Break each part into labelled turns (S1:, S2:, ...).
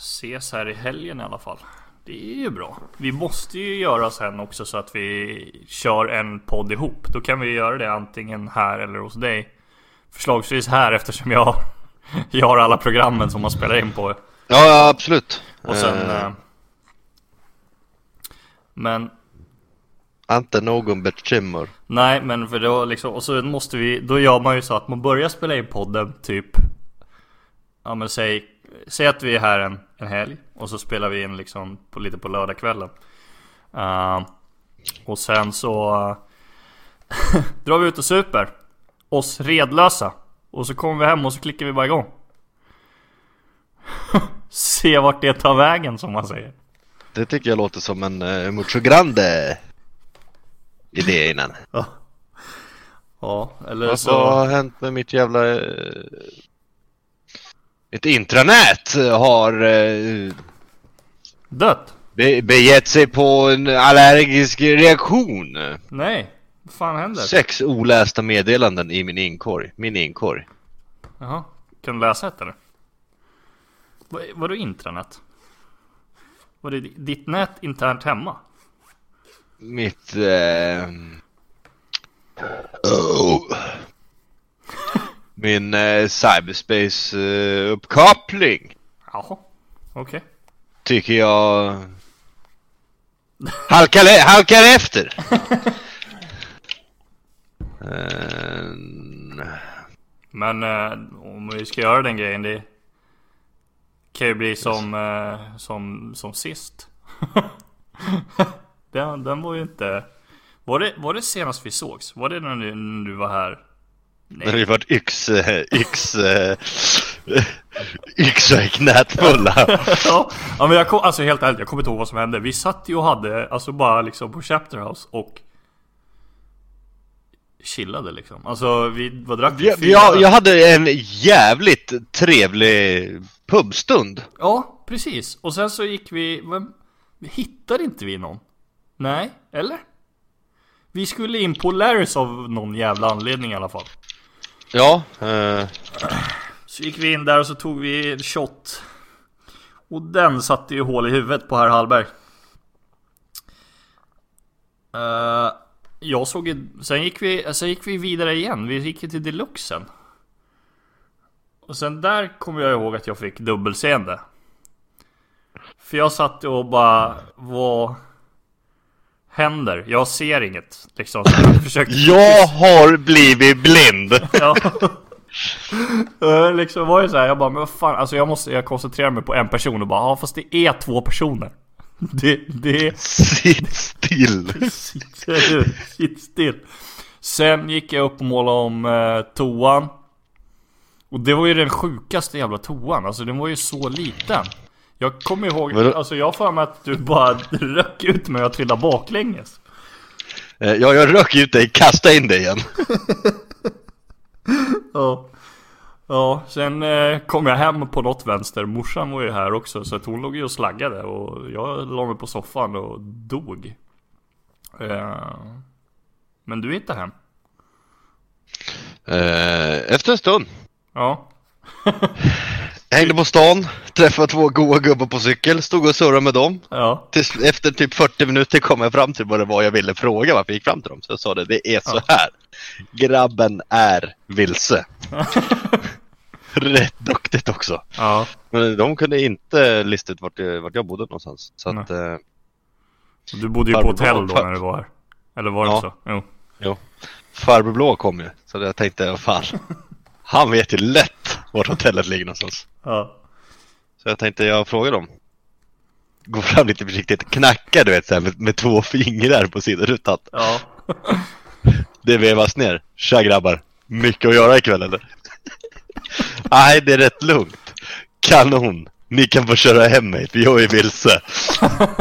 S1: ses här i helgen i alla fall. Det är ju bra. Vi måste ju göra sen också så att vi kör en podd ihop. Då kan vi göra det antingen här eller hos dig. Förslagsvis här eftersom jag, jag har alla programmen som man spelar in på.
S2: Ja, ja absolut.
S1: Och sen...
S2: Eh,
S1: eh, Men
S2: inte någon bekymmer.
S1: Nej men för då liksom, och så måste vi, då gör man ju så att man börjar spela in podden typ Ja men säg, säg att vi är här en, en helg och så spelar vi in liksom på, lite på lördagskvällen. Uh, Och sen så drar vi ut och super. Oss redlösa. Och så kommer vi hem och så klickar vi bara igång. Se vart det tar vägen som man säger.
S2: Det tycker jag låter som en uh, mucho grande idé innan.
S1: Ja, ja eller
S2: Vad
S1: så
S2: har hänt med mitt jävla... Uh, mitt intranät har uh,
S1: Dött?
S2: be begett sig på en allergisk reaktion.
S1: Nej, vad fan händer?
S2: Sex olästa meddelanden i min inkorg. Min inkorg.
S1: Jaha, kan du läsa ett eller? Vad, vadå intranät? Var det ditt nät internt hemma?
S2: Mitt... Eh... Oh. Min eh, cyberspace-uppkoppling
S1: Jaha, okej.
S2: tycker jag halkar, halkar efter. Eh,
S1: Men eh, om vi ska göra den grejen, det kan ju bli som, eh, som, som sist. den, den var ju inte... Var det, var det senast vi sågs? Var det när du, när du var här?
S2: Det har varit yx, eh, yx, yxor i knät fulla.
S1: ja, men jag kom, alltså helt ärligt, jag kommer inte ihåg vad som hände. Vi satt ju och hade, alltså bara liksom på Chapter House och chillade liksom. Alltså vi, vad drack vi?
S2: Jag, jag hade en jävligt trevlig pubstund.
S1: Ja, precis. Och sen så gick vi, men hittade inte vi någon? Nej, eller? Vi skulle in på Larrys av någon jävla anledning i alla fall.
S2: Ja, eh,
S1: Så gick vi in där och så tog vi en shot. Och den satte ju hål i huvudet på herr Hallberg. Eh, jag såg ju, sen gick vi, sen gick vi vidare igen. Vi gick ju till deluxen. Och sen där kommer jag ihåg att jag fick dubbelseende. För jag satt och bara, var händer? Jag ser inget. Liksom. Jag
S2: jag har blivit blind.
S1: Ja. Eh, liksom var ju så här, jag bara, men vad fan, alltså jag måste, jag koncentrerar mig på en person och bara, ja fast det är två personer. Det, det är,
S2: Sitt still.
S1: sitt still. Sen gick jag upp och målade om eh, toan. Och det var ju den sjukaste jävla toan, alltså den var ju så liten. Jag kommer ihåg,
S2: Vadå?
S1: alltså jag har mig att du bara röck ut mig och trillade baklänges.
S2: Eh, Ja, jag rök ut dig, kasta in dig igen.
S1: Ja. Ja, sen eh, kom jag hem på något vänster. Morsan var ju här också så att hon låg ju och slaggade och jag la mig på soffan och dog. Eh, men du hittade hem?
S2: Efter en stund.
S1: Ja.
S2: Hängde på stan, träffade två goa gubbar på cykel, stod och surrade med dem.
S1: Ja.
S2: Tills, efter typ 40 minuter kom jag fram till vad det var jag ville fråga varför jag gick fram till dem. Så jag sa det, det är så här. Grabben är vilse. Rätt duktigt också.
S1: Ja.
S2: Men de kunde inte lista ut vart, jag- vart jag bodde någonstans. Så att, eh,
S1: Du bodde ju på hotell då när du var här. Eller var det
S2: Ja.
S1: så? Jo.
S2: jo. Farbror Blå kom ju. Så jag tänkte, vad fan. Han vet ju lätt vart hotellet ligger någonstans.
S1: Ja.
S2: Så jag tänkte, jag frågar dem. Går fram lite försiktigt, knackar du vet så här, med, med två fingrar på sidorutan.
S1: Ja.
S2: Det vevas ner. Tja grabbar, mycket att göra ikväll eller? Nej, det är rätt lugnt. Kanon, ni kan få köra hem mig för jag är vilse.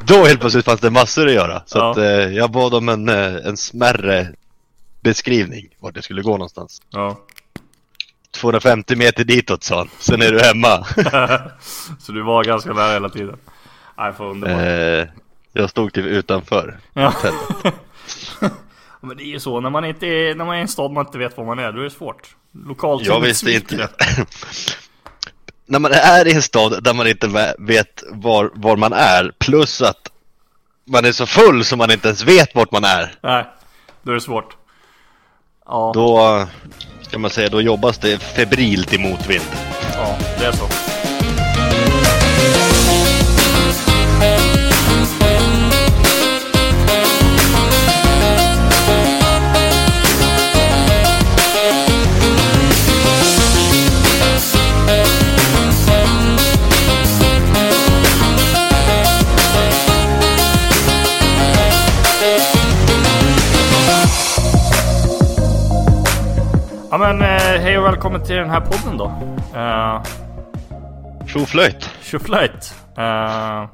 S2: Då helt plötsligt fanns det massor att göra. Så
S1: Ja.
S2: att, eh, jag bad om en, eh, en smärre beskrivning vart jag skulle gå någonstans.
S1: Ja.
S2: 250 meter ditåt sa han, sen är du hemma.
S1: så du var ganska nära hela tiden. Nej, för underbart.
S2: eh, jag stod typ utanför
S1: Ja. Men det är ju så, när man inte är, när man är i en stad man inte vet var man är, då är det svårt. Lokalt
S2: Jag visste inte. när man är i en stad där man inte vet var, var man är, plus att man är så full så man inte ens vet vart man är.
S1: Nej, då är det svårt. Ja,
S2: Då kan man säga, då jobbas det febrilt i motvind.
S1: ja det är så. Välkommen till den här podden då. Uh,
S2: Tjoflöjt!
S1: Tjoflöjt. Uh,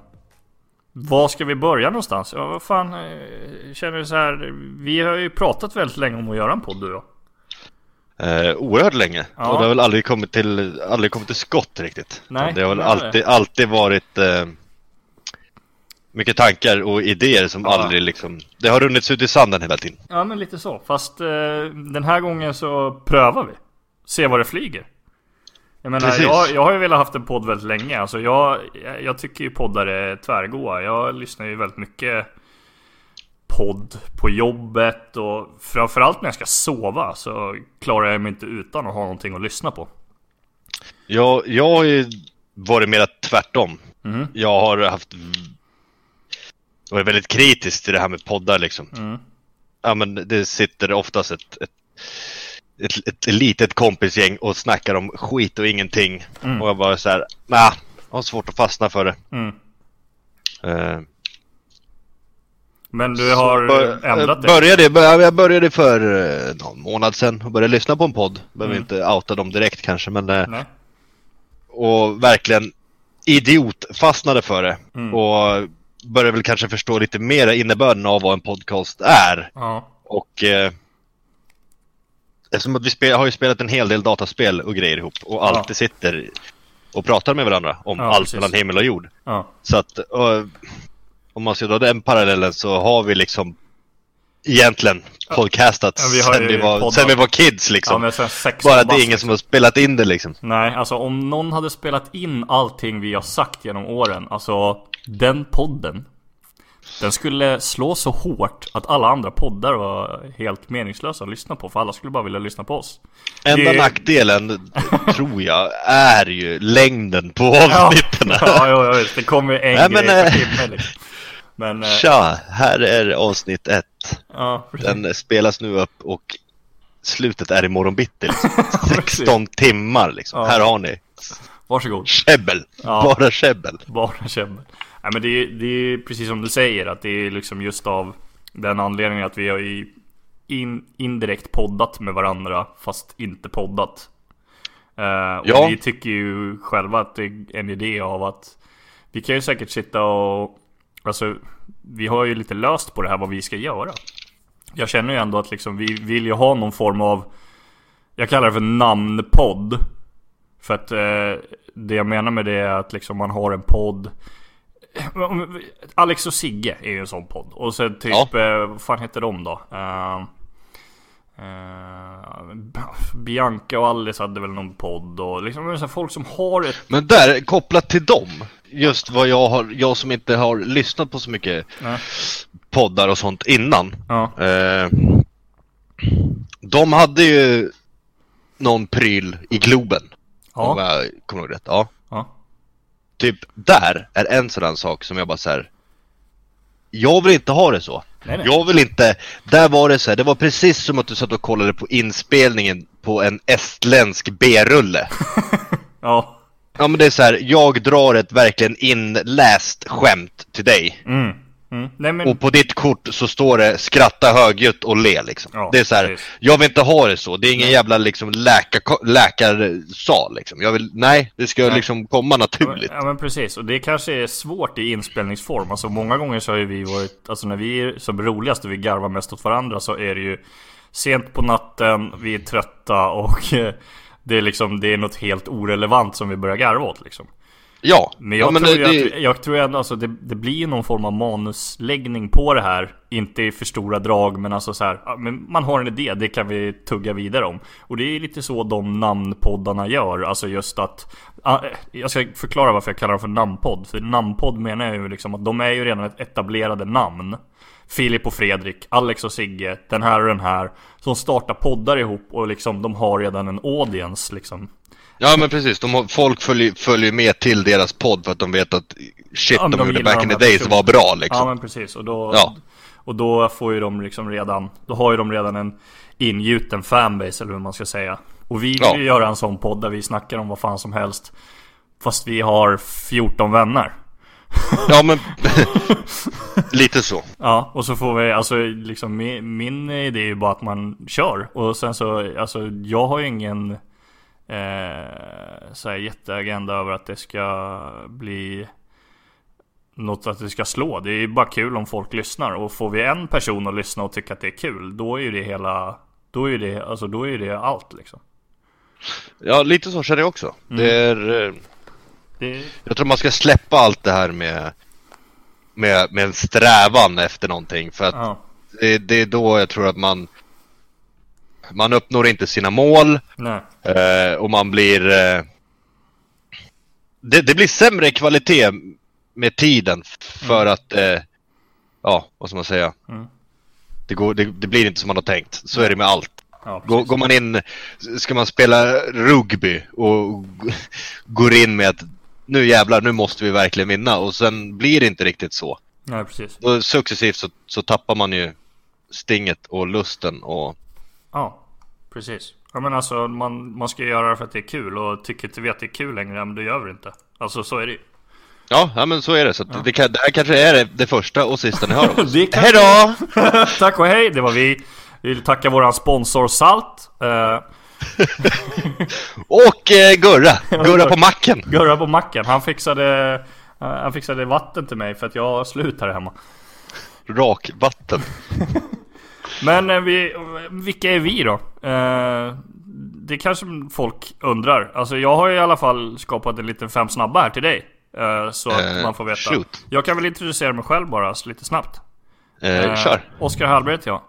S1: var ska vi börja någonstans? Ja vad fan, eh, känner du så här. Vi har ju pratat väldigt länge om att göra en podd du och jag.
S2: Eh, oerhört länge.
S1: Ja.
S2: Och det har väl aldrig kommit till, aldrig kommit till skott riktigt.
S1: Nej,
S2: det har väl
S1: det.
S2: alltid, alltid varit eh, mycket tankar och idéer som
S1: Ja.
S2: aldrig liksom, det har runnits ut i sanden hela tiden.
S1: Ja men lite så. Fast eh, den här gången så prövar vi. Se vad det flyger. Jag menar,
S2: Precis.
S1: jag, jag har ju velat haft en podd väldigt länge. Alltså jag, jag, tycker ju poddar är tvärgoa. Jag lyssnar ju väldigt mycket podd på jobbet och framförallt när jag ska sova så klarar jag mig inte utan att ha någonting att lyssna på.
S2: Jag, jag har ju varit mer tvärtom.
S1: Mhm.
S2: Jag har haft varit väldigt kritisk till det här med poddar liksom.
S1: Mm.
S2: Ja men det sitter oftast ett, ett, ett, ett litet kompisgäng och snackar om skit och ingenting.
S1: Mm.
S2: Och jag bara så här, nah, jag har svårt att fastna för det.
S1: Mm.
S2: Eh,
S1: Men du har
S2: Bör-
S1: ändrat det?
S2: började, bör- Jag började för eh, någon månad sedan och började lyssna på en podd. Behöver
S1: Mm.
S2: inte outa dem direkt kanske men eh,
S1: Nej?
S2: och verkligen idiot fastnade för det.
S1: Mm.
S2: Och började väl kanske förstå lite mer innebörden av vad en podcast är.
S1: Ja.
S2: Och eh, eftersom att vi spel, har ju spelat en hel del dataspel och grejer ihop och alltid sitter och pratar med varandra om
S1: Ja,
S2: allt
S1: precis.
S2: mellan himmel och jord.
S1: Ja.
S2: Så att eh, om man ska dra den parallellen så har vi liksom egentligen podcastat
S1: Ja, vi
S2: sen, vi var, sen vi var kids
S1: ja
S2: liksom.
S1: sex
S2: Bara
S1: år
S2: det är ingen som har spelat in det liksom.
S1: Nej, alltså om någon hade spelat in allting vi har sagt genom åren, alltså den podden. Den skulle slå så hårt att alla andra poddar var helt meningslösa att lyssna på, för alla skulle bara vilja lyssna på oss.
S2: Enda
S1: Det-
S2: nackdelen tror jag är ju längden på
S1: Ja,
S2: avsnitten.
S1: ja, ja, jag vet. Det kommer en
S2: Nej, men,
S1: grej per
S2: eh,
S1: timme liksom. Men, eh,
S2: Tja, här är avsnitt ett.
S1: ja.
S2: Den spelas nu upp och slutet är imorgon bitti. Liksom.
S1: Precis.
S2: 16 timmar liksom.
S1: Ja.
S2: Här har ni.
S1: Varsågod.
S2: Käbbel.
S1: Ja.
S2: Bara käbbel.
S1: Bara käbbel. Nej men det är, det är precis som du säger att det är liksom just av den anledningen att vi har ju in, indirekt poddat med varandra fast inte poddat. Eh, och
S2: Ja.
S1: vi tycker ju själva att det är en idé av att vi kan ju säkert sitta och Alltså vi har ju lite löst på det här vad vi ska göra. Jag känner ju ändå att liksom vi vill ju ha någon form av Jag kallar det för namnpodd. För att eh, det jag menar med det är att liksom man har en podd Alex och Sigge är ju en sån podd. Och sen typ,
S2: Ja.
S1: eh, vad fan heter de då? Eh, eh, Bianca och Alice hade väl någon podd och liksom så folk som har ett...
S2: Men där, kopplat till dem. Just vad jag har, jag som inte har lyssnat på så mycket
S1: Nej.
S2: poddar och sånt innan.
S1: Ja,
S2: Eh, de hade ju någon pryl i Globen. Om
S1: ja,
S2: jag kommer ihåg rätt. Ja. Typ där är en sådan sak som jag bara så här. Jag vill inte ha det så.
S1: Nej, nej.
S2: Jag vill inte, där var det så här, det var precis som att du satt och kollade på inspelningen på en estländsk B-rulle.
S1: Ja.
S2: Ja men det är så här, jag drar ett verkligen inläst skämt till dig.
S1: Mm. Mm. Nej men...
S2: Och på ditt kort så står det skratta högljutt och le liksom.
S1: Ja,
S2: det är så här,
S1: precis.
S2: jag vill inte ha det så. Det är ingen jävla liksom läkar, läkarsal liksom. Jag vill, nej, det ska
S1: Nej.
S2: liksom komma naturligt.
S1: Ja men precis, och det kanske är svårt i inspelningsform. Alltså många gånger så har ju vi varit, alltså när vi är som roligast och vi garvar mest åt varandra så är det ju sent på natten, vi är trötta och det är liksom, det är något helt orelevant som vi börjar garva åt liksom.
S2: Ja,
S1: Men jag
S2: ja, men
S1: tror
S2: det,
S1: ju
S2: det,
S1: att, jag tror ändå alltså det, det blir någon form av manusläggning på det här. Inte i för stora drag men alltså så här, men man har en idé, det kan vi tugga vidare om. Och det är lite så de namnpoddarna gör, alltså just att ja, Jag ska förklara varför jag kallar dem för namnpodd. För namnpodd menar jag ju liksom att de är ju redan ett etablerade namn. Filip och Fredrik, Alex och Sigge, den här och den här Som startar poddar ihop och liksom de har redan en audience liksom
S2: ja men precis, de folk följer, följer med till deras podd för att de vet att shit
S1: Ja,
S2: de,
S1: de
S2: gjorde back in the days var bra liksom.
S1: Ja men precis och då,
S2: Ja.
S1: och då får ju de liksom redan Då har ju de redan en ingjuten fanbase eller hur man ska säga Och vi vill
S2: Ja.
S1: ju göra en sån podd där vi snackar om vad fan som helst Fast vi har 14 vänner
S2: Ja men lite så.
S1: Ja och så får vi alltså liksom min, min idé är ju bara att man kör Och sen så alltså jag har ju ingen eh, så här jätteagenda över att det ska bli något att det ska slå. Det är ju bara kul om folk lyssnar och får vi en person att lyssna och tycka att det är kul, då är ju det hela, då är det, alltså då är det allt liksom.
S2: Ja lite så känner jag också.
S1: Mm.
S2: Det är, eh,
S1: Det,
S2: jag tror man ska släppa allt det här med, med, med en strävan efter någonting. För att
S1: ja,
S2: det, det är då jag tror att man, man uppnår inte sina mål. Eh, och man blir... Eh, det, det blir sämre kvalitet med tiden för att... Eh, ja, vad ska man säga?
S1: Mm.
S2: Det, går, det, det blir inte som man har tänkt. Så är det med allt.
S1: ja,
S2: Går, går man in... Ska man spela rugby och går in med att nu jävlar, nu måste vi verkligen vinna. Och sen blir det inte riktigt så.
S1: Nej precis.
S2: Då successivt så, så tappar man ju stinget och lusten och...
S1: Ja, precis. Ja men alltså man, man ska göra det för att det är kul och tycker inte vi att det är kul längre, men det gör vi inte. Alltså så är det ju.
S2: Ja, ja men så är det. Så att det, kan, det här kanske är det, det första och sista ni hör om oss.
S1: Det kan-
S2: Hej då!
S1: Tack och hej, det var vi. Vi vill tacka våran sponsor Salt. Uh,
S2: Och eh, Gurra! Gurra på macken!
S1: Gurra på macken, han fixade, eh, han fixade vatten till mig för att jag slut här hemma.
S2: Rakvatten.
S1: Men eh, vi, vilka är vi då? Eh, det kanske folk undrar. Alltså jag har i alla fall skapat en liten fem snabba här till dig. eh, så att man får veta.
S2: shoot.
S1: Jag kan väl introducera mig själv bara lite snabbt.
S2: Eh, kör!
S1: Oskar Hallberg heter jag.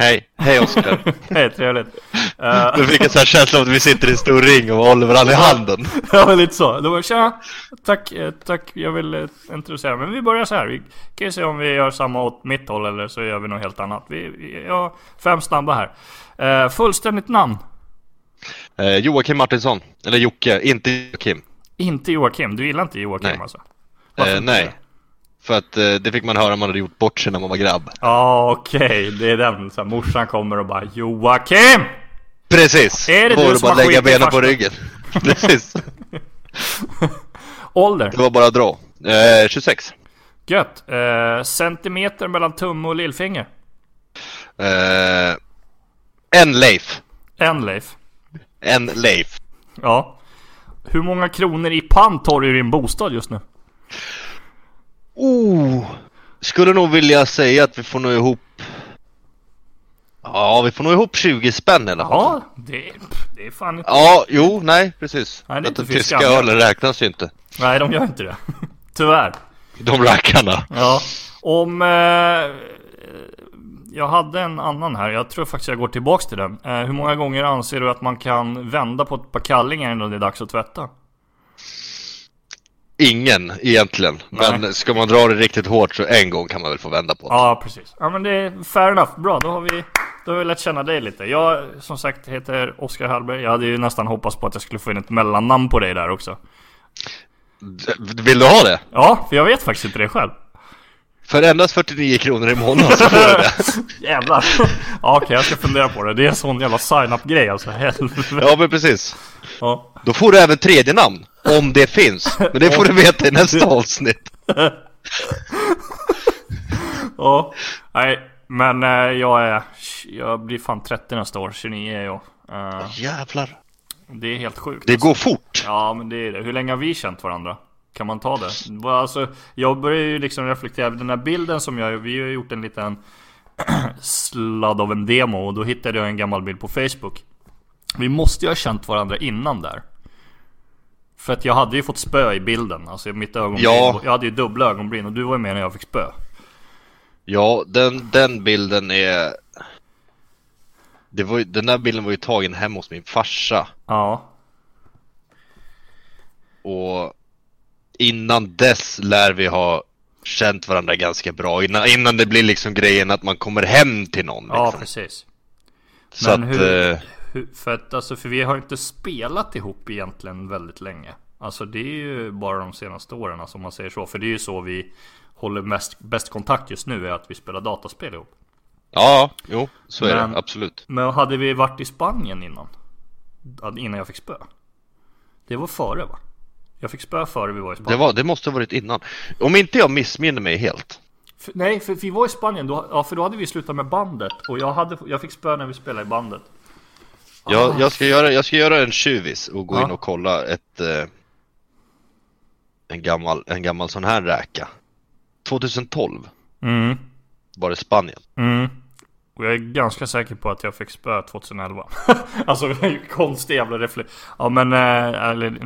S1: Hej.
S2: Hej! Oskar!
S1: Hej, trevligt. Eh,
S2: Nu fick jag så här känsla av att vi sitter i en stor ring och håller varandra i handen.
S1: Ja men lite så. Då var tja, tack, eh, tack, jag vill eh, introducera Men vi börjar så här. Vi kan ju se om vi gör samma åt mitt håll eller så gör vi något helt annat. Vi, har fem snabba här. Eh, fullständigt namn.
S2: Eh, Joakim Martinsson. Eller Jocke, inte Joakim.
S1: Inte Joakim. Du gillar inte Joakim
S2: Nej.
S1: alltså? Varför
S2: Eh,
S1: inte
S2: nej. För att eh, det fick man höra om man hade gjort bort sig när man var grabb.
S1: Ja okej, det är den. Så här, morsan kommer och bara Joakim!
S2: Precis!
S1: Är det
S2: Då
S1: du som
S2: bara
S1: har
S2: lägga benen på ryggen. Precis.
S1: Ålder?
S2: Det var bara att dra. Eh, 26.
S1: Gött. Eh, centimeter mellan tumme och lillfinger?
S2: Eh, en Leif.
S1: En Leif.
S2: En Leif.
S1: Ja. Hur många kronor i pant har du i din bostad just nu?
S2: Oh, skulle nog vilja säga att vi får nog ihop Ja, vi får nog ihop 20 spänn i alla fall.
S1: Ja, det, det är fan inte...
S2: Ja, jo, nej, precis.
S1: Nej, det är inte
S2: tyska ölen räknas ju inte.
S1: Nej, de gör inte det. Tyvärr.
S2: De rackarna.
S1: Ja. Om... Eh, jag hade en annan här. Jag tror faktiskt jag går tillbaks till den. Eh, hur många gånger anser du att man kan vända på ett par kallingar innan det är dags att tvätta?
S2: Ingen egentligen. Men
S1: Nej.
S2: ska man dra det riktigt hårt så en gång kan man väl få vända på det.
S1: Ja, precis. Ja, men det är fair enough. Bra, då har vi... Då har vi lärt känna dig lite. Jag som sagt heter Oskar Hallberg. Jag hade ju nästan hoppats på att jag skulle få in ett mellannamn på dig där också.
S2: D- Vill du ha det?
S1: Ja, för jag vet faktiskt inte det själv.
S2: För endast 49 kronor i månaden så får du det.
S1: Jävlar. Ja, Okej, jag ska fundera på det. Det är en sån jävla sign-up grej alltså. Helvete.
S2: Ja, men precis.
S1: Ja.
S2: Då får du även tredje namn. Om det finns. Men det får du veta i nästa avsnitt.
S1: Ja. Nej, men eh, jag är... Jag blir fan 30 nästa år. 29 är jag. Eh,
S2: Jävlar.
S1: det är helt sjukt.
S2: Det går fort.
S1: Ja, men det är det. Hur länge har vi känt varandra? Kan man ta det? Alltså, jag börjar ju liksom reflektera. Den här bilden som jag... Vi har gjort en liten sladd av en demo och då hittade jag en gammal bild på Facebook. Vi måste ju ha känt varandra innan där. För att jag hade ju fått spö i bilden. Alltså mitt ögonbryn.
S2: Ja.
S1: Jag hade ju dubbla ögonbryn och du var ju med när jag fick spö.
S2: Ja, den, den bilden är... Det var den där bilden var ju tagen hemma hos min farsa.
S1: Ja.
S2: Och innan dess lär vi ha känt varandra ganska bra. Innan, innan det blir liksom grejen att man kommer hem till någon. Liksom.
S1: Ja, precis.
S2: Så
S1: Men
S2: att...
S1: hur-
S2: Eh,
S1: Hur, för att alltså, för vi har inte spelat ihop egentligen väldigt länge. Alltså det är ju bara de senaste åren, alltså, om man säger så. För det är ju så vi håller mest, bäst kontakt just nu, är att vi spelar dataspel ihop.
S2: ja, jo, så är
S1: Men-
S2: det. Absolut.
S1: Men hade vi varit i Spanien innan? Innan jag fick spö? Det var före va? Jag fick spö före vi var i
S2: Det,
S1: Spanien.
S2: var, det måste ha varit innan. Om inte jag missminner mig helt.
S1: För, nej, för vi var i Spanien, då, ja, för då hade vi slutat med bandet. Och jag, hade, jag fick spö när vi spelade i bandet.
S2: Jag, jag, ska göra, jag ska göra en tjuvis och gå
S1: Ja.
S2: in och kolla ett... Eh, en, gammal, en gammal sån här räka. 2012
S1: Mm. var
S2: det Spanien.
S1: Mm. Och jag är ganska säker på att jag fick spö 2011. alltså det konstig jävla reflex. Ja men, eh, eller,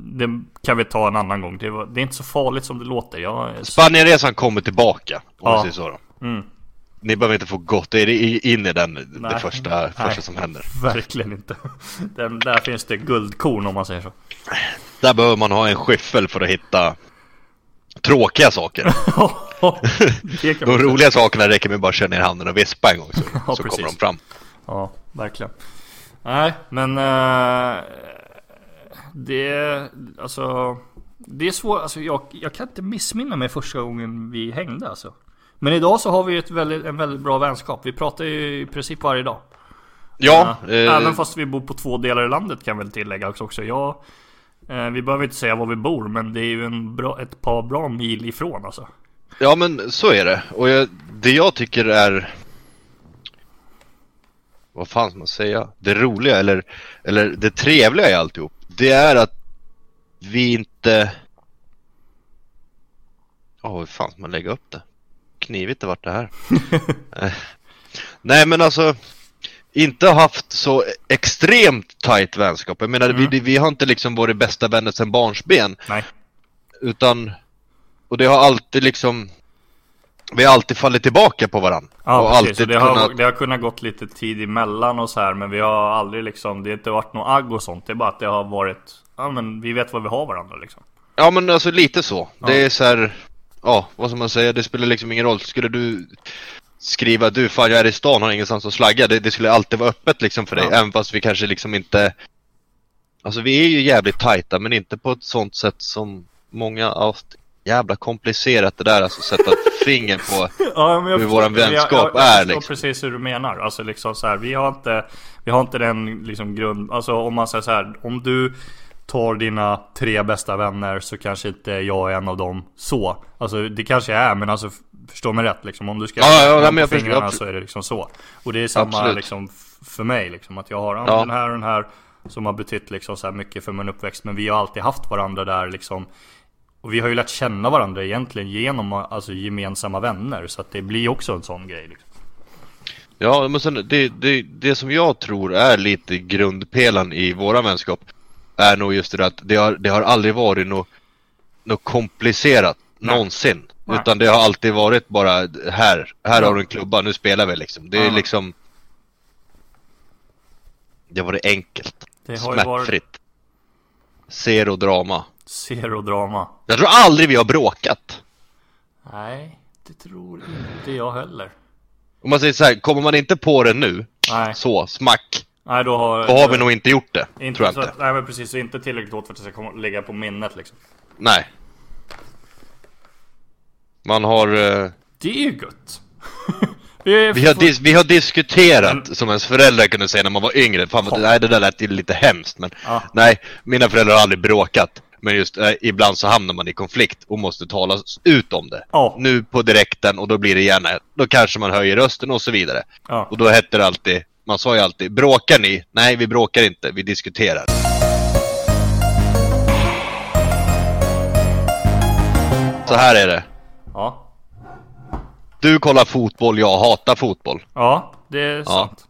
S1: det kan vi ta en annan gång. Det, var, det är inte så farligt som det låter. Jag,
S2: Spanienresan kommer tillbaka, om
S1: Ja.
S2: säger så då.
S1: mm,
S2: Ni behöver inte få er i- in i den, det
S1: Nej.
S2: första,
S1: Nej.
S2: första som händer.
S1: verkligen inte. Den, där finns det guldkorn om man säger så.
S2: Där behöver man ha en skyffel för att hitta tråkiga saker. De roliga sakerna räcker med bara att köra ner handen och vispa en gång så,
S1: Ja,
S2: så kommer de fram.
S1: Ja, verkligen. Nej, men eh, det, alltså, det är svårt. Alltså, jag, jag kan inte missminna mig första gången vi hängde alltså. Men idag så har vi ett väldigt, en väldigt bra vänskap. Vi pratar ju i princip varje dag.
S2: Ja,
S1: Ja,
S2: eh,
S1: Även fast vi bor på två delar i landet kan jag väl tillägga också. Jag, vi behöver inte säga var vi bor, men det är ju en bra, ett par bra mil ifrån alltså.
S2: Ja men så är det. Och jag, det jag tycker är... Vad fan ska man säga? Det roliga eller, eller det trevliga i alltihop. Det är att vi inte... Ja, hur fan ska man lägga upp det? Knivigt det vart det här. Eh, Nej men alltså inte haft så extremt tight vänskap. Jag menar
S1: Mm.
S2: vi, vi har inte liksom varit bästa vänner sedan barnsben.
S1: Nej.
S2: Utan, och det har alltid liksom Vi har alltid fallit tillbaka på varandra
S1: Ja
S2: och
S1: precis,
S2: alltid
S1: det, har,
S2: kunnat
S1: det har kunnat gått lite tid emellan och så här Men vi har aldrig liksom, det har inte varit något agg och sånt Det är bara att det har varit, ja men vi vet vad vi har varandra liksom
S2: Ja men alltså lite så,
S1: Ja.
S2: det är så här. Ja, vad ska man säga, det spelar liksom ingen roll Skulle du skriva du fan jag är i stan har ingenstans att slagga det, det skulle alltid vara öppet liksom för dig
S1: Ja.
S2: Även fast vi kanske liksom inte Alltså vi är ju jävligt tajta men inte på ett sånt sätt som många ja, Jävla komplicerat det där alltså sätta finger på
S1: Ja, jag
S2: Hur
S1: förstår-
S2: våran
S1: jag-
S2: vänskap
S1: jag, jag,
S2: är,
S1: förstår
S2: liksom.
S1: precis hur du menar. Alltså liksom så här, vi har inte, vi har inte den liksom grund, alltså om man säger så här, om du tar dina tre bästa vänner så kanske inte jag är en av dem så. Alltså det kanske jag är, men alltså förstå mig rätt liksom. Om du ska
S2: Ja, ja,
S1: dem
S2: men jag
S1: fingrarna
S2: absolut.
S1: så är det liksom så. Och det är samma
S2: Absolut.
S1: liksom för mig liksom, att jag har ja.
S2: Ja.
S1: den här och den här som har betytt liksom så här mycket för min uppväxt. Men vi har alltid haft varandra där liksom. Och vi har ju lärt känna varandra egentligen genom alltså, gemensamma vänner. Så att det blir också en sån grej. Liksom.
S2: Ja, men sen det, det, det som jag tror är lite grundpelaren i våra vänskap är nog just det att det har, det har aldrig varit något, något komplicerat
S1: Nej.
S2: någonsin.
S1: Nej.
S2: Utan det har alltid varit bara här, här har du en klubba, nu spelar vi liksom. Det är
S1: Ja.
S2: liksom Det var det enkelt,
S1: Det har ju varit
S2: smärtfritt. Zero drama.
S1: zero drama.
S2: Jag tror aldrig vi har bråkat.
S1: Nej, det tror inte jag heller.
S2: Om man säger så här, kommer man inte på det nu,
S1: Nej,
S2: så smack,
S1: nej då har,
S2: då har vi nog inte gjort det.
S1: inte,
S2: tror jag
S1: så
S2: inte.
S1: Nej men precis, så inte tillräckligt åt för att det ska komma, ligga på minnet liksom.
S2: Nej. Man har... eh,
S1: Det är ju gött. vi,
S2: Vi har, dis- vi har diskuterat,
S1: Men-
S2: som ens föräldrar kunde säga när man var yngre, fan vad, nej det där lät lite hemskt men
S1: Ja.
S2: Nej, mina föräldrar har aldrig bråkat Men just eh, ibland så hamnar man i konflikt och måste tala ut om det
S1: Ja.
S2: Nu på direkten och då blir det gärna, då kanske man höjer rösten och så vidare
S1: Ja.
S2: Och då hette det alltid, man sa ju alltid Bråkar ni? Nej vi bråkar inte, vi diskuterar Så här är det
S1: Ja.
S2: Du kollar fotboll, jag hatar fotboll
S1: Ja, det är sant.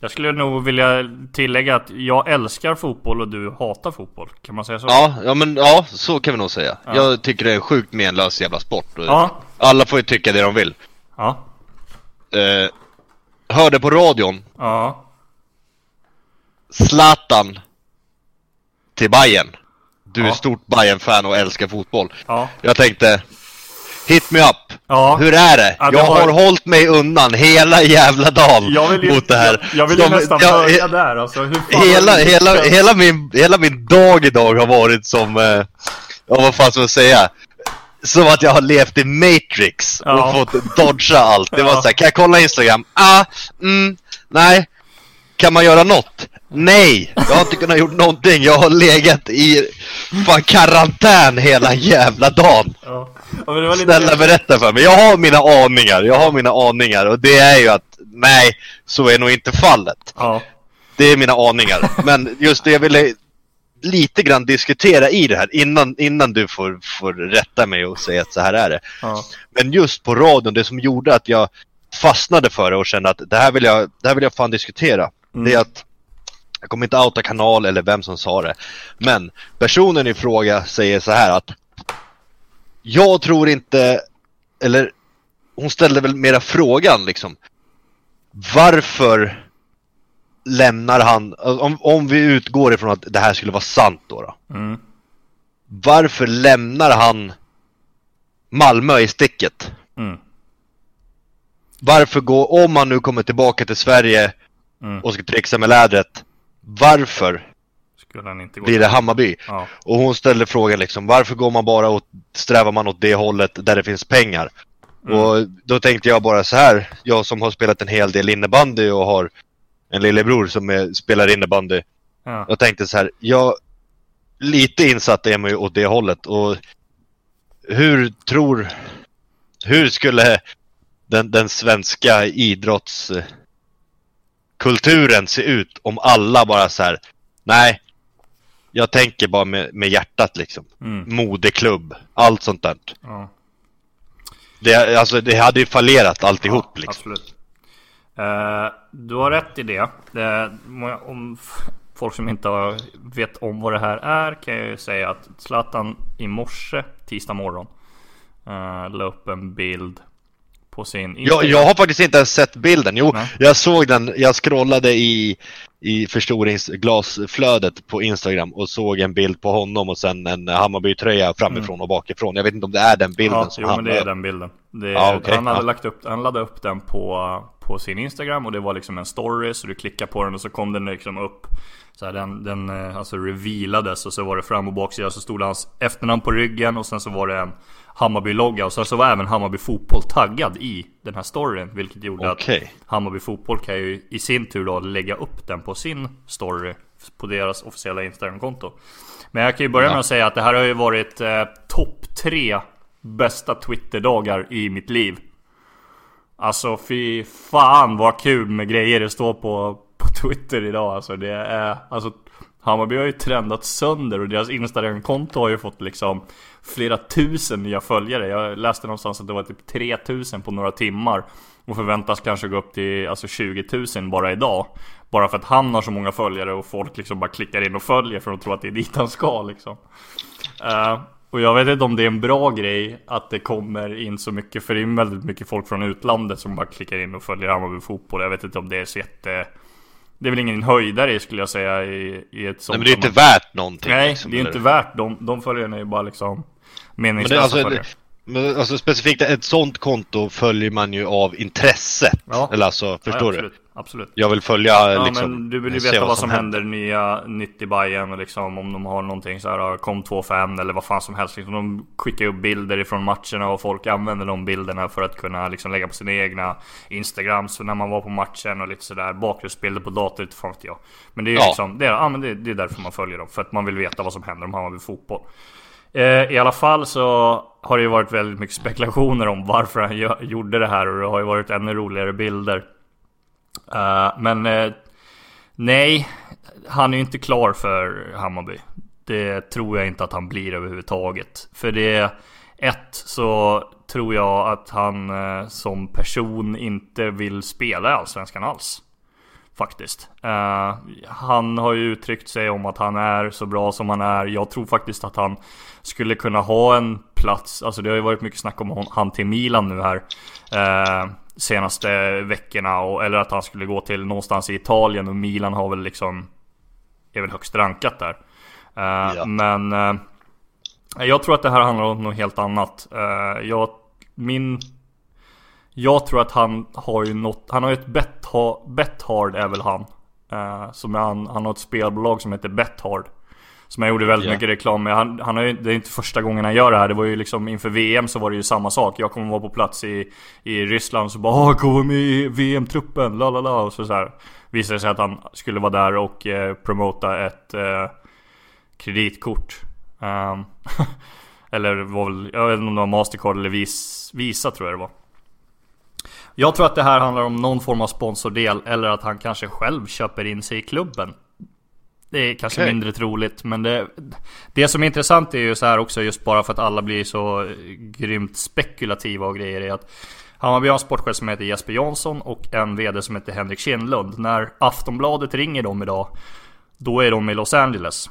S1: Jag skulle nog vilja tillägga att jag älskar fotboll och du hatar fotboll. Kan man säga så?
S2: Ja, ja men ja, så kan vi nog säga. Jag tycker det är en sjukt menlös jävla sport.
S1: Ja.
S2: Alla får ju tycka det de vill.
S1: Ja.
S2: Eh, hörde på radion,
S1: Ja.
S2: Zlatan till Bayern. Du är
S1: Ja.
S2: stort bayern fan och älskar fotboll.
S1: Ja.
S2: Jag tänkte, hit me up.
S1: Ja.
S2: Hur är det?
S1: Ja, det
S2: jag
S1: har-
S2: har hållit mig undan hela jävla dagen
S1: Jag vill ju,
S2: mot det här.
S1: Jag, jag vill ju
S2: De-
S1: nästan
S2: jag-
S1: börja där alltså.
S2: Hela, hela, hela, min, hela min dag idag har varit som, eh, ja vad fan ska man säga? Som att jag har levt i Matrix och
S1: Ja.
S2: fått dodga allt. Det var
S1: Ja.
S2: såhär, kan jag kolla Instagram? Ah, mm, nej. Kan man göra något? Nej! Jag har inte kunnat gjort någonting. Jag har legat i fan karantän hela jävla dagen.
S1: Ja. Lite...
S2: Snälla berätta för mig. Jag har mina aningar. Jag har mina aningar och det är ju att nej, så är nog inte fallet.
S1: Ja.
S2: Det är mina aningar. Men just det jag ville lite grann diskutera i det här innan, innan du får, får rätta mig och säga att så här är det.
S1: Ja.
S2: Men just på radion, det som gjorde att jag fastnade för det och kände att det här vill jag, det här vill jag fan diskutera. Det är att jag kommer inte outa kanal eller vem som sa det. Men personen i fråga säger så här att jag tror inte, eller hon ställde väl mera frågan liksom. Varför lämnar han, om, om vi utgår ifrån att det här skulle vara sant då, då
S1: Mm.
S2: Varför lämnar han Malmö i sticket?
S1: Mm.
S2: Varför gå, om han nu kommer tillbaka till Sverige
S1: Mm.
S2: och ska trixa med lädret Varför
S1: Skulle han inte gå
S2: blir det Hammarby?
S1: Ja.
S2: Och hon ställde frågan liksom, varför går man bara åt, strävar man åt det hållet där det finns pengar?
S1: Mm.
S2: Och då tänkte jag bara så här, jag som har spelat en hel del innebandy och har en lillebror som är, spelar innebandy.
S1: Ja.
S2: Jag tänkte så här, jag lite insatt är man ju åt det hållet och hur tror, hur skulle den, den svenska idrottskulturen se ut om alla bara så här, nej, jag tänker bara med, med hjärtat liksom.
S1: Mm.
S2: Modeklubb, allt sånt där.
S1: Ja.
S2: Det, alltså, det hade ju fallerat alltihop
S1: Ja,
S2: liksom.
S1: Absolut. Eh, du har rätt i det. det om folk som inte har, vet om vad det här är kan jag ju säga att Zlatan i morse, tisdag morgon, uh, la upp en bild på sin
S2: Jag,
S1: Instagram.
S2: jag har faktiskt inte ens sett bilden. Jo,
S1: Nej.
S2: jag såg den. Jag scrollade i, i förstoringsglasflödet på Instagram och såg en bild på honom och sen en Hammarby-tröja framifrån och bakifrån. Jag vet inte om det är den bilden
S1: Mm. Ja,
S2: som
S1: jo
S2: han
S1: men det är den bilden. Är,
S2: Ja, okej,
S1: han hade
S2: ja.
S1: lagt upp, han laddade upp den på, på sin Instagram och det var liksom en story så du klickar på den och så kom den liksom upp. Så här, den, den eh, alltså revealades och så var det fram och baksida så stod det hans efternamn på ryggen och sen så var det en Hammarby-logga och sen så var även Hammarby Fotboll taggad i den här storyn vilket gjorde
S2: Okej.
S1: att Hammarby Fotboll kan ju i sin tur då lägga upp den på sin story på deras officiella Instagram-konto. Men jag kan ju börja med att säga att det här har ju varit eh, topp tre bästa Twitter-dagar i mitt liv. Alltså fy fan vad kul med grejer det står på, på Twitter idag alltså. Det är, alltså Hammarby har ju trendat sönder och deras Instagram-konto har ju fått liksom flera tusen nya följare. Jag läste någonstans att det var typ 3000 på några timmar. Och förväntas kanske gå upp till alltså 20 000 bara idag. Bara för att han har så många följare och folk liksom bara klickar in och följer för att de tror att det är dit han ska liksom. Uh, och jag vet inte om det är en bra grej att det kommer in så mycket, för det är väldigt mycket folk från utlandet som bara klickar in och följer Hammarby fotboll. Jag vet inte om det är så jätte... Det är väl ingen höjdare skulle jag säga i, i ett sånt
S2: Nej, men det är inte
S1: sammanhang.
S2: värt någonting.
S1: Nej,
S2: liksom,
S1: det är
S2: eller?
S1: inte värt. De, de följarna är ju bara liksom
S2: Men
S1: meningslösa
S2: det, alltså,
S1: följare.
S2: Men alltså specifikt ett sånt konto följer man ju av intresse.
S1: Ja.
S2: Eller alltså, förstår
S1: ja,
S2: du?
S1: absolut, Absolut.
S2: Jag vill följa
S1: Ja
S2: liksom.
S1: men du vill ju veta vad som händer, nya nytt i Bayern och liksom om de har någonting så här kom 2-5 eller vad fan som helst liksom, De skickar upp bilder ifrån matcherna och folk använder de bilderna för att kunna liksom lägga på sina egna Instagrams när man var på matchen och lite sådär Bakgrundsbilder på dator, inte vet jag Men det är ju
S2: Ja.
S1: liksom, det är, ja, men det, det är därför man följer dem För att man vill veta vad som händer om Hammarby fotboll Eh, Eh, I alla fall så har det ju varit väldigt mycket spekulationer om varför han gjorde det här och det har ju varit ännu roligare bilder eh, men eh, nej, han är ju inte klar för Hammarby. Det tror jag inte att han blir överhuvudtaget. För det ett så tror jag att han som person inte vill spela i Allsvenskan alls. Faktiskt. Uh, han har ju uttryckt sig om att han är så bra som han är. Jag tror faktiskt att han skulle kunna ha en plats. Alltså det har ju varit mycket snack om han till Milan nu här. Uh, senaste veckorna. Och, eller att han skulle gå till någonstans i Italien. Och Milan har väl liksom... Är väl högst rankat där. Uh, ja. Men... jag tror att det här handlar om något helt annat. jag... Min jag tror att han har ju något, han har ju ett Bethard är väl han. Uh, som han, han har ett spelbolag som heter Bethard. Som jag gjorde väldigt yeah. mycket reklam med. Han, han har ju, det är inte första gången han gör det här. Det var ju liksom inför VM så var det ju samma sak. Jag kommer vara på plats i, i Ryssland så bara Åh, kommer med i VM-truppen, la la la. Och så, så här, visade sig att han skulle vara där och eh, promota ett eh, kreditkort. Um, eller var väl, jag vet inte om det var Mastercard eller vis, Visa tror jag det var. Jag tror att det här handlar om någon form av sponsordel eller att han kanske själv köper in sig i klubben. Det är kanske okay. mindre troligt men det, det som är intressant är ju så här också just bara för att alla blir så grymt spekulativa och grejer är att Hammarby har en sportchef som heter Jesper Jansson och en VD som heter Henrik Kindlund. När Aftonbladet ringer dem idag Då är de i Los Angeles.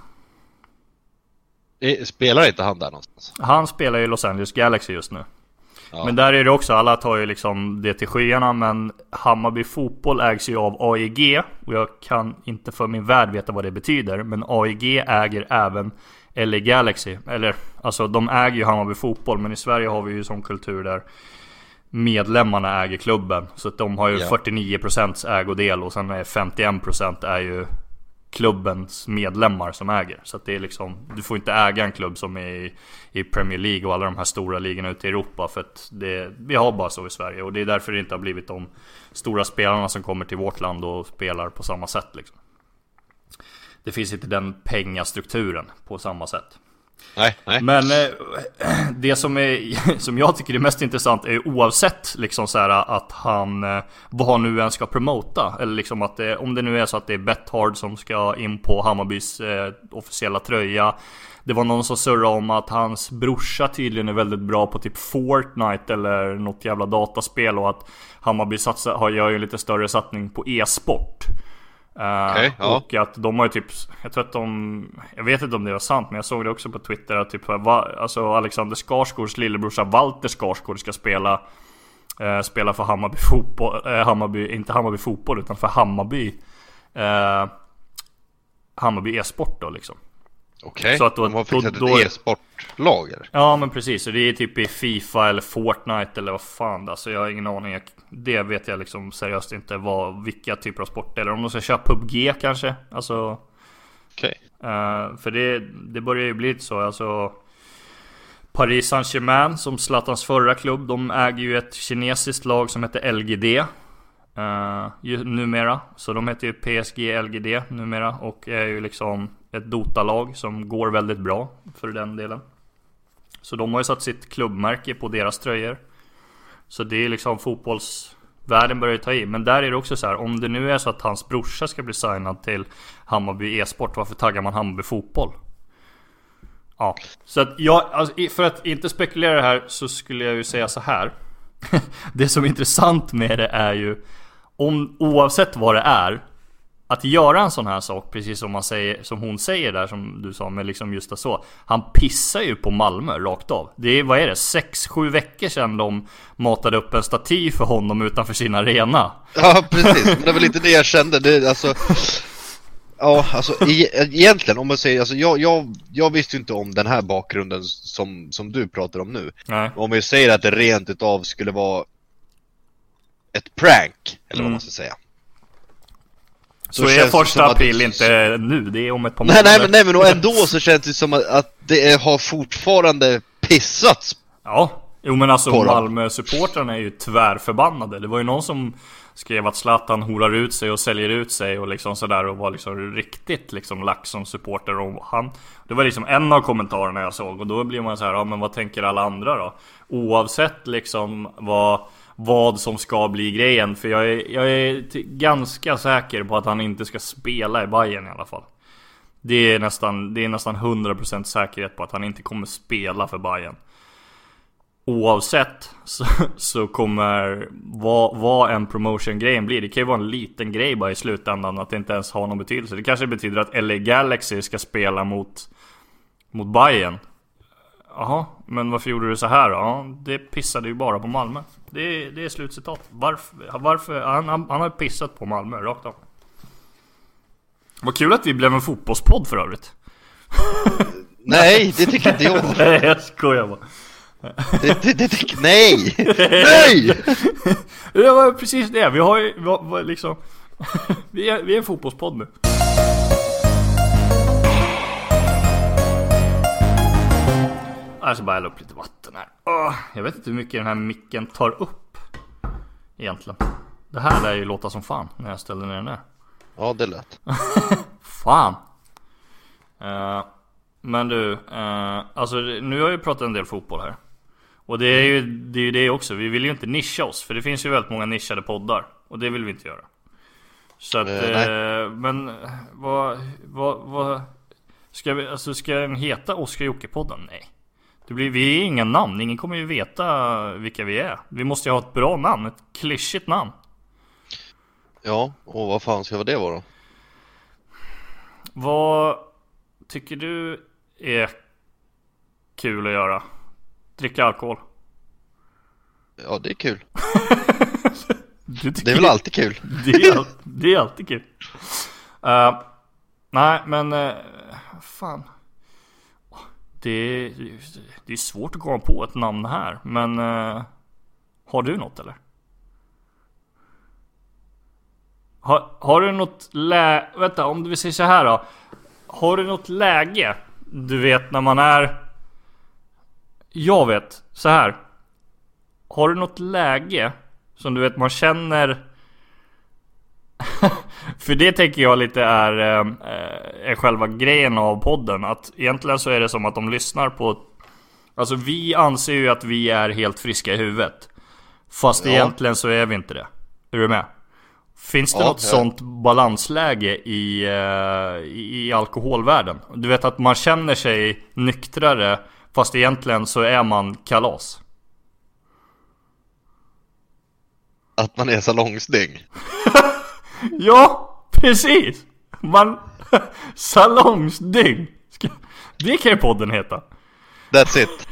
S2: Spelar inte han där någonstans?
S1: Han spelar i Los Angeles Galaxy just nu. Men där är det också, alla tar ju liksom det till skyarna men Hammarby fotboll ägs ju av AIG och jag kan inte för min värld veta vad det betyder men AIG äger även LA Galaxy. Eller alltså de äger ju Hammarby fotboll men i Sverige har vi ju sån kultur där medlemmarna äger klubben. Så att de har ju ja. 49% ägodel och sen är 51% är ju klubbens medlemmar som äger. Så att det är liksom, du får inte äga en klubb som är i, i Premier League och alla de här stora ligorna ute i Europa. För att det, vi har bara så i Sverige och det är därför det inte har blivit de stora spelarna som kommer till vårt land och spelar på samma sätt. Liksom. Det finns inte den pengastrukturen på samma sätt.
S2: Nej, nej.
S1: Men eh, det som, är, som jag tycker är mest intressant är oavsett liksom så här att han eh, vad han nu än ska promota. Eller liksom att det, om det nu är så att det är Bethard som ska in på Hammarbys eh, officiella tröja. Det var någon som surrade om att hans brorsa tydligen är väldigt bra på typ Fortnite eller något jävla dataspel och att Hammarby satsar, har, gör ju en lite större satsning på e-sport.
S2: Uh, okay, ja.
S1: Och att de har ju typ, jag tror att de, jag vet inte om det var sant men jag såg det också på Twitter att typ, alltså Alexander Skarsgårds lillebrorsa Walter Skarsgård ska spela uh, Spela för Hammarby fotboll, uh, Hammarby, inte Hammarby fotboll utan för Hammarby Hammarby e-sport då liksom
S2: Okej, okay. de har fixat då, då, ett e-sportlag eller?
S1: Ja men precis, så det är typ i Fifa eller Fortnite eller vad fan alltså Jag har ingen aning. Det vet jag liksom seriöst inte vad, vilka typer av sport eller om de ska köra PubG kanske Alltså.
S2: Okej.
S1: Okay. uh, eh, För det, det börjar ju bli lite så. Alltså Paris Saint-Germain som Zlatans förra klubb De äger ju ett kinesiskt lag som heter LGD Uh, numera. Så de heter ju PSG LGD numera och är ju liksom ett Dota-lag som går väldigt bra för den delen. Så de har ju satt sitt klubbmärke på deras tröjor. Så det är liksom fotbollsvärlden börjar ju ta i. Men där är det också så här, om det nu är så att hans brorsa ska bli signad till Hammarby e-sport, varför taggar man Hammarby fotboll? Ja, så att jag, alltså, för att inte spekulera det här så skulle jag ju säga så här. det som är intressant med det är ju om, oavsett vad det är att göra en sån här sak, precis som, man säger, som hon säger där som du sa med liksom just så. Han pissar ju på Malmö rakt av. Det är, vad är det, 6-7 veckor sedan de matade upp en staty för honom utanför sin arena.
S2: Ja precis, men det väl inte det jag kände, det, alltså Ja, alltså e egentligen om man säger, alltså jag, jag, jag visste inte om den här bakgrunden som, som du pratar om nu.
S1: Nej.
S2: Om vi säger att det rent utav skulle vara ett prank, eller vad mm. man ska säga
S1: så, så är första april att... inte nu, det är om ett par
S2: månader. Nej, nej, men, nej, men ändå så känns det som att det har fortfarande pissats.
S1: Ja, jo men alltså Malmö-supportrarna är ju tvärförbannade. Det var ju någon som skrev att Zlatan horar ut sig och säljer ut sig och liksom sådär och var liksom riktigt liksom lax som supporter och han Det var liksom en av kommentarerna jag såg och då blir man så här, ja men vad tänker alla andra då? Oavsett liksom vad vad som ska bli grejen. För jag är, jag är ganska säker på att han inte ska spela i Bayern i alla fall. Det är nästan, det är nästan 100% säkerhet på att han inte kommer spela för Bayern. Oavsett så, så kommer vad, vad en promotion-grejen blir Det kan ju vara en liten grej bara i slutändan Att det inte ens har någon betydelse Det kanske betyder att LA Galaxy ska spela mot Mot Bayern Jaha, men varför gjorde du så här då? Ja, det pissade ju bara på Malmö Det, det är slutcitat Varför? varför han, han, han har pissat på Malmö, rakt av Vad kul att vi blev en fotbollspodd för övrigt
S2: Nej, det tycker inte jag.
S1: Nej jag skojar bara
S2: Det, det, det tycker... Nej! Nej!
S1: Det var precis det, vi har ju vi har, liksom vi, är, vi är en fotbollspodd nu Jag ska bara hälla upp lite vatten här Jag vet inte hur mycket den här micken tar upp Egentligen Det här lär ju låta som fan när jag ställer ner den där
S2: Ja, det lät.
S1: Fan! Eh, men du, eh, alltså nu har jag ju pratat en del fotboll här. Och det är, ju, det är ju det också, vi vill ju inte nischa oss. För det finns ju väldigt många nischade poddar. Och det vill vi inte göra. Så att,
S2: eh,
S1: men vad, vad, vad Ska vi, alltså ska den heta Oskar Jocke-podden? Nej. Det blir, vi är inga namn, ingen kommer ju veta vilka vi är. Vi måste ju ha ett bra namn, ett klyschigt namn.
S2: Ja, och vad fan ska det vara då?
S1: Vad tycker du är kul att göra? Dricka alkohol?
S2: Ja, det är kul. Det är väl alltid kul?
S1: det, är, all- det är alltid kul. Eh, nej, men uh, fan. Det är, det är svårt att komma på ett namn här, men eh, har du något eller? Har, har du något lä... Vänta, om vi säger så här då. Har du något läge? Du vet när man är... Jag vet, så här. Har du något läge som du vet man känner... För det tänker jag lite är, eh, är själva grejen av podden. Att egentligen så är det som att de lyssnar på... Alltså vi anser ju att vi är helt friska i huvudet. Fast
S2: Ja.
S1: egentligen så är vi inte det. Är du med? Finns det
S2: Ja,
S1: något
S2: ja.
S1: sånt balansläge i, eh, i, i alkoholvärlden? Du vet att man känner sig nyktrare Fast egentligen så är man kalas.
S2: Att man är salongsdyng?
S1: Ja, precis! Man... Salongsdygn! Det kan ju podden heta.
S2: That's it.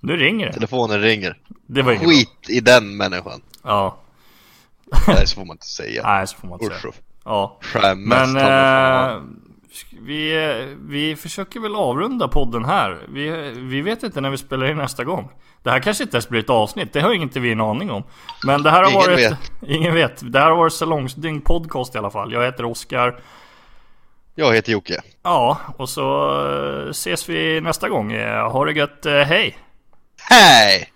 S1: Nu ringer det.
S2: Telefonen ringer.
S1: Det var inget bra.
S2: Skit i den människan.
S1: Ja,
S2: Nej, så får man inte säga.
S1: nej så får man inte
S2: Usch,
S1: säga. Ja.
S2: Skämmes
S1: Men vi, vi försöker väl avrunda podden här. Vi, vi vet inte när vi spelar in nästa gång. Det här kanske inte ens blir ett avsnitt, det har inte vi en aning om. Men det här har
S2: Ingen
S1: varit...
S2: vet.
S1: Ingen vet. Det här har varit Salongsdygn podcast i alla fall. Jag heter Oskar.
S2: Jag heter Jocke.
S1: Ja, och så eh, ses vi nästa gång. Eh, Ha det gött, eh, hej!
S2: Hej!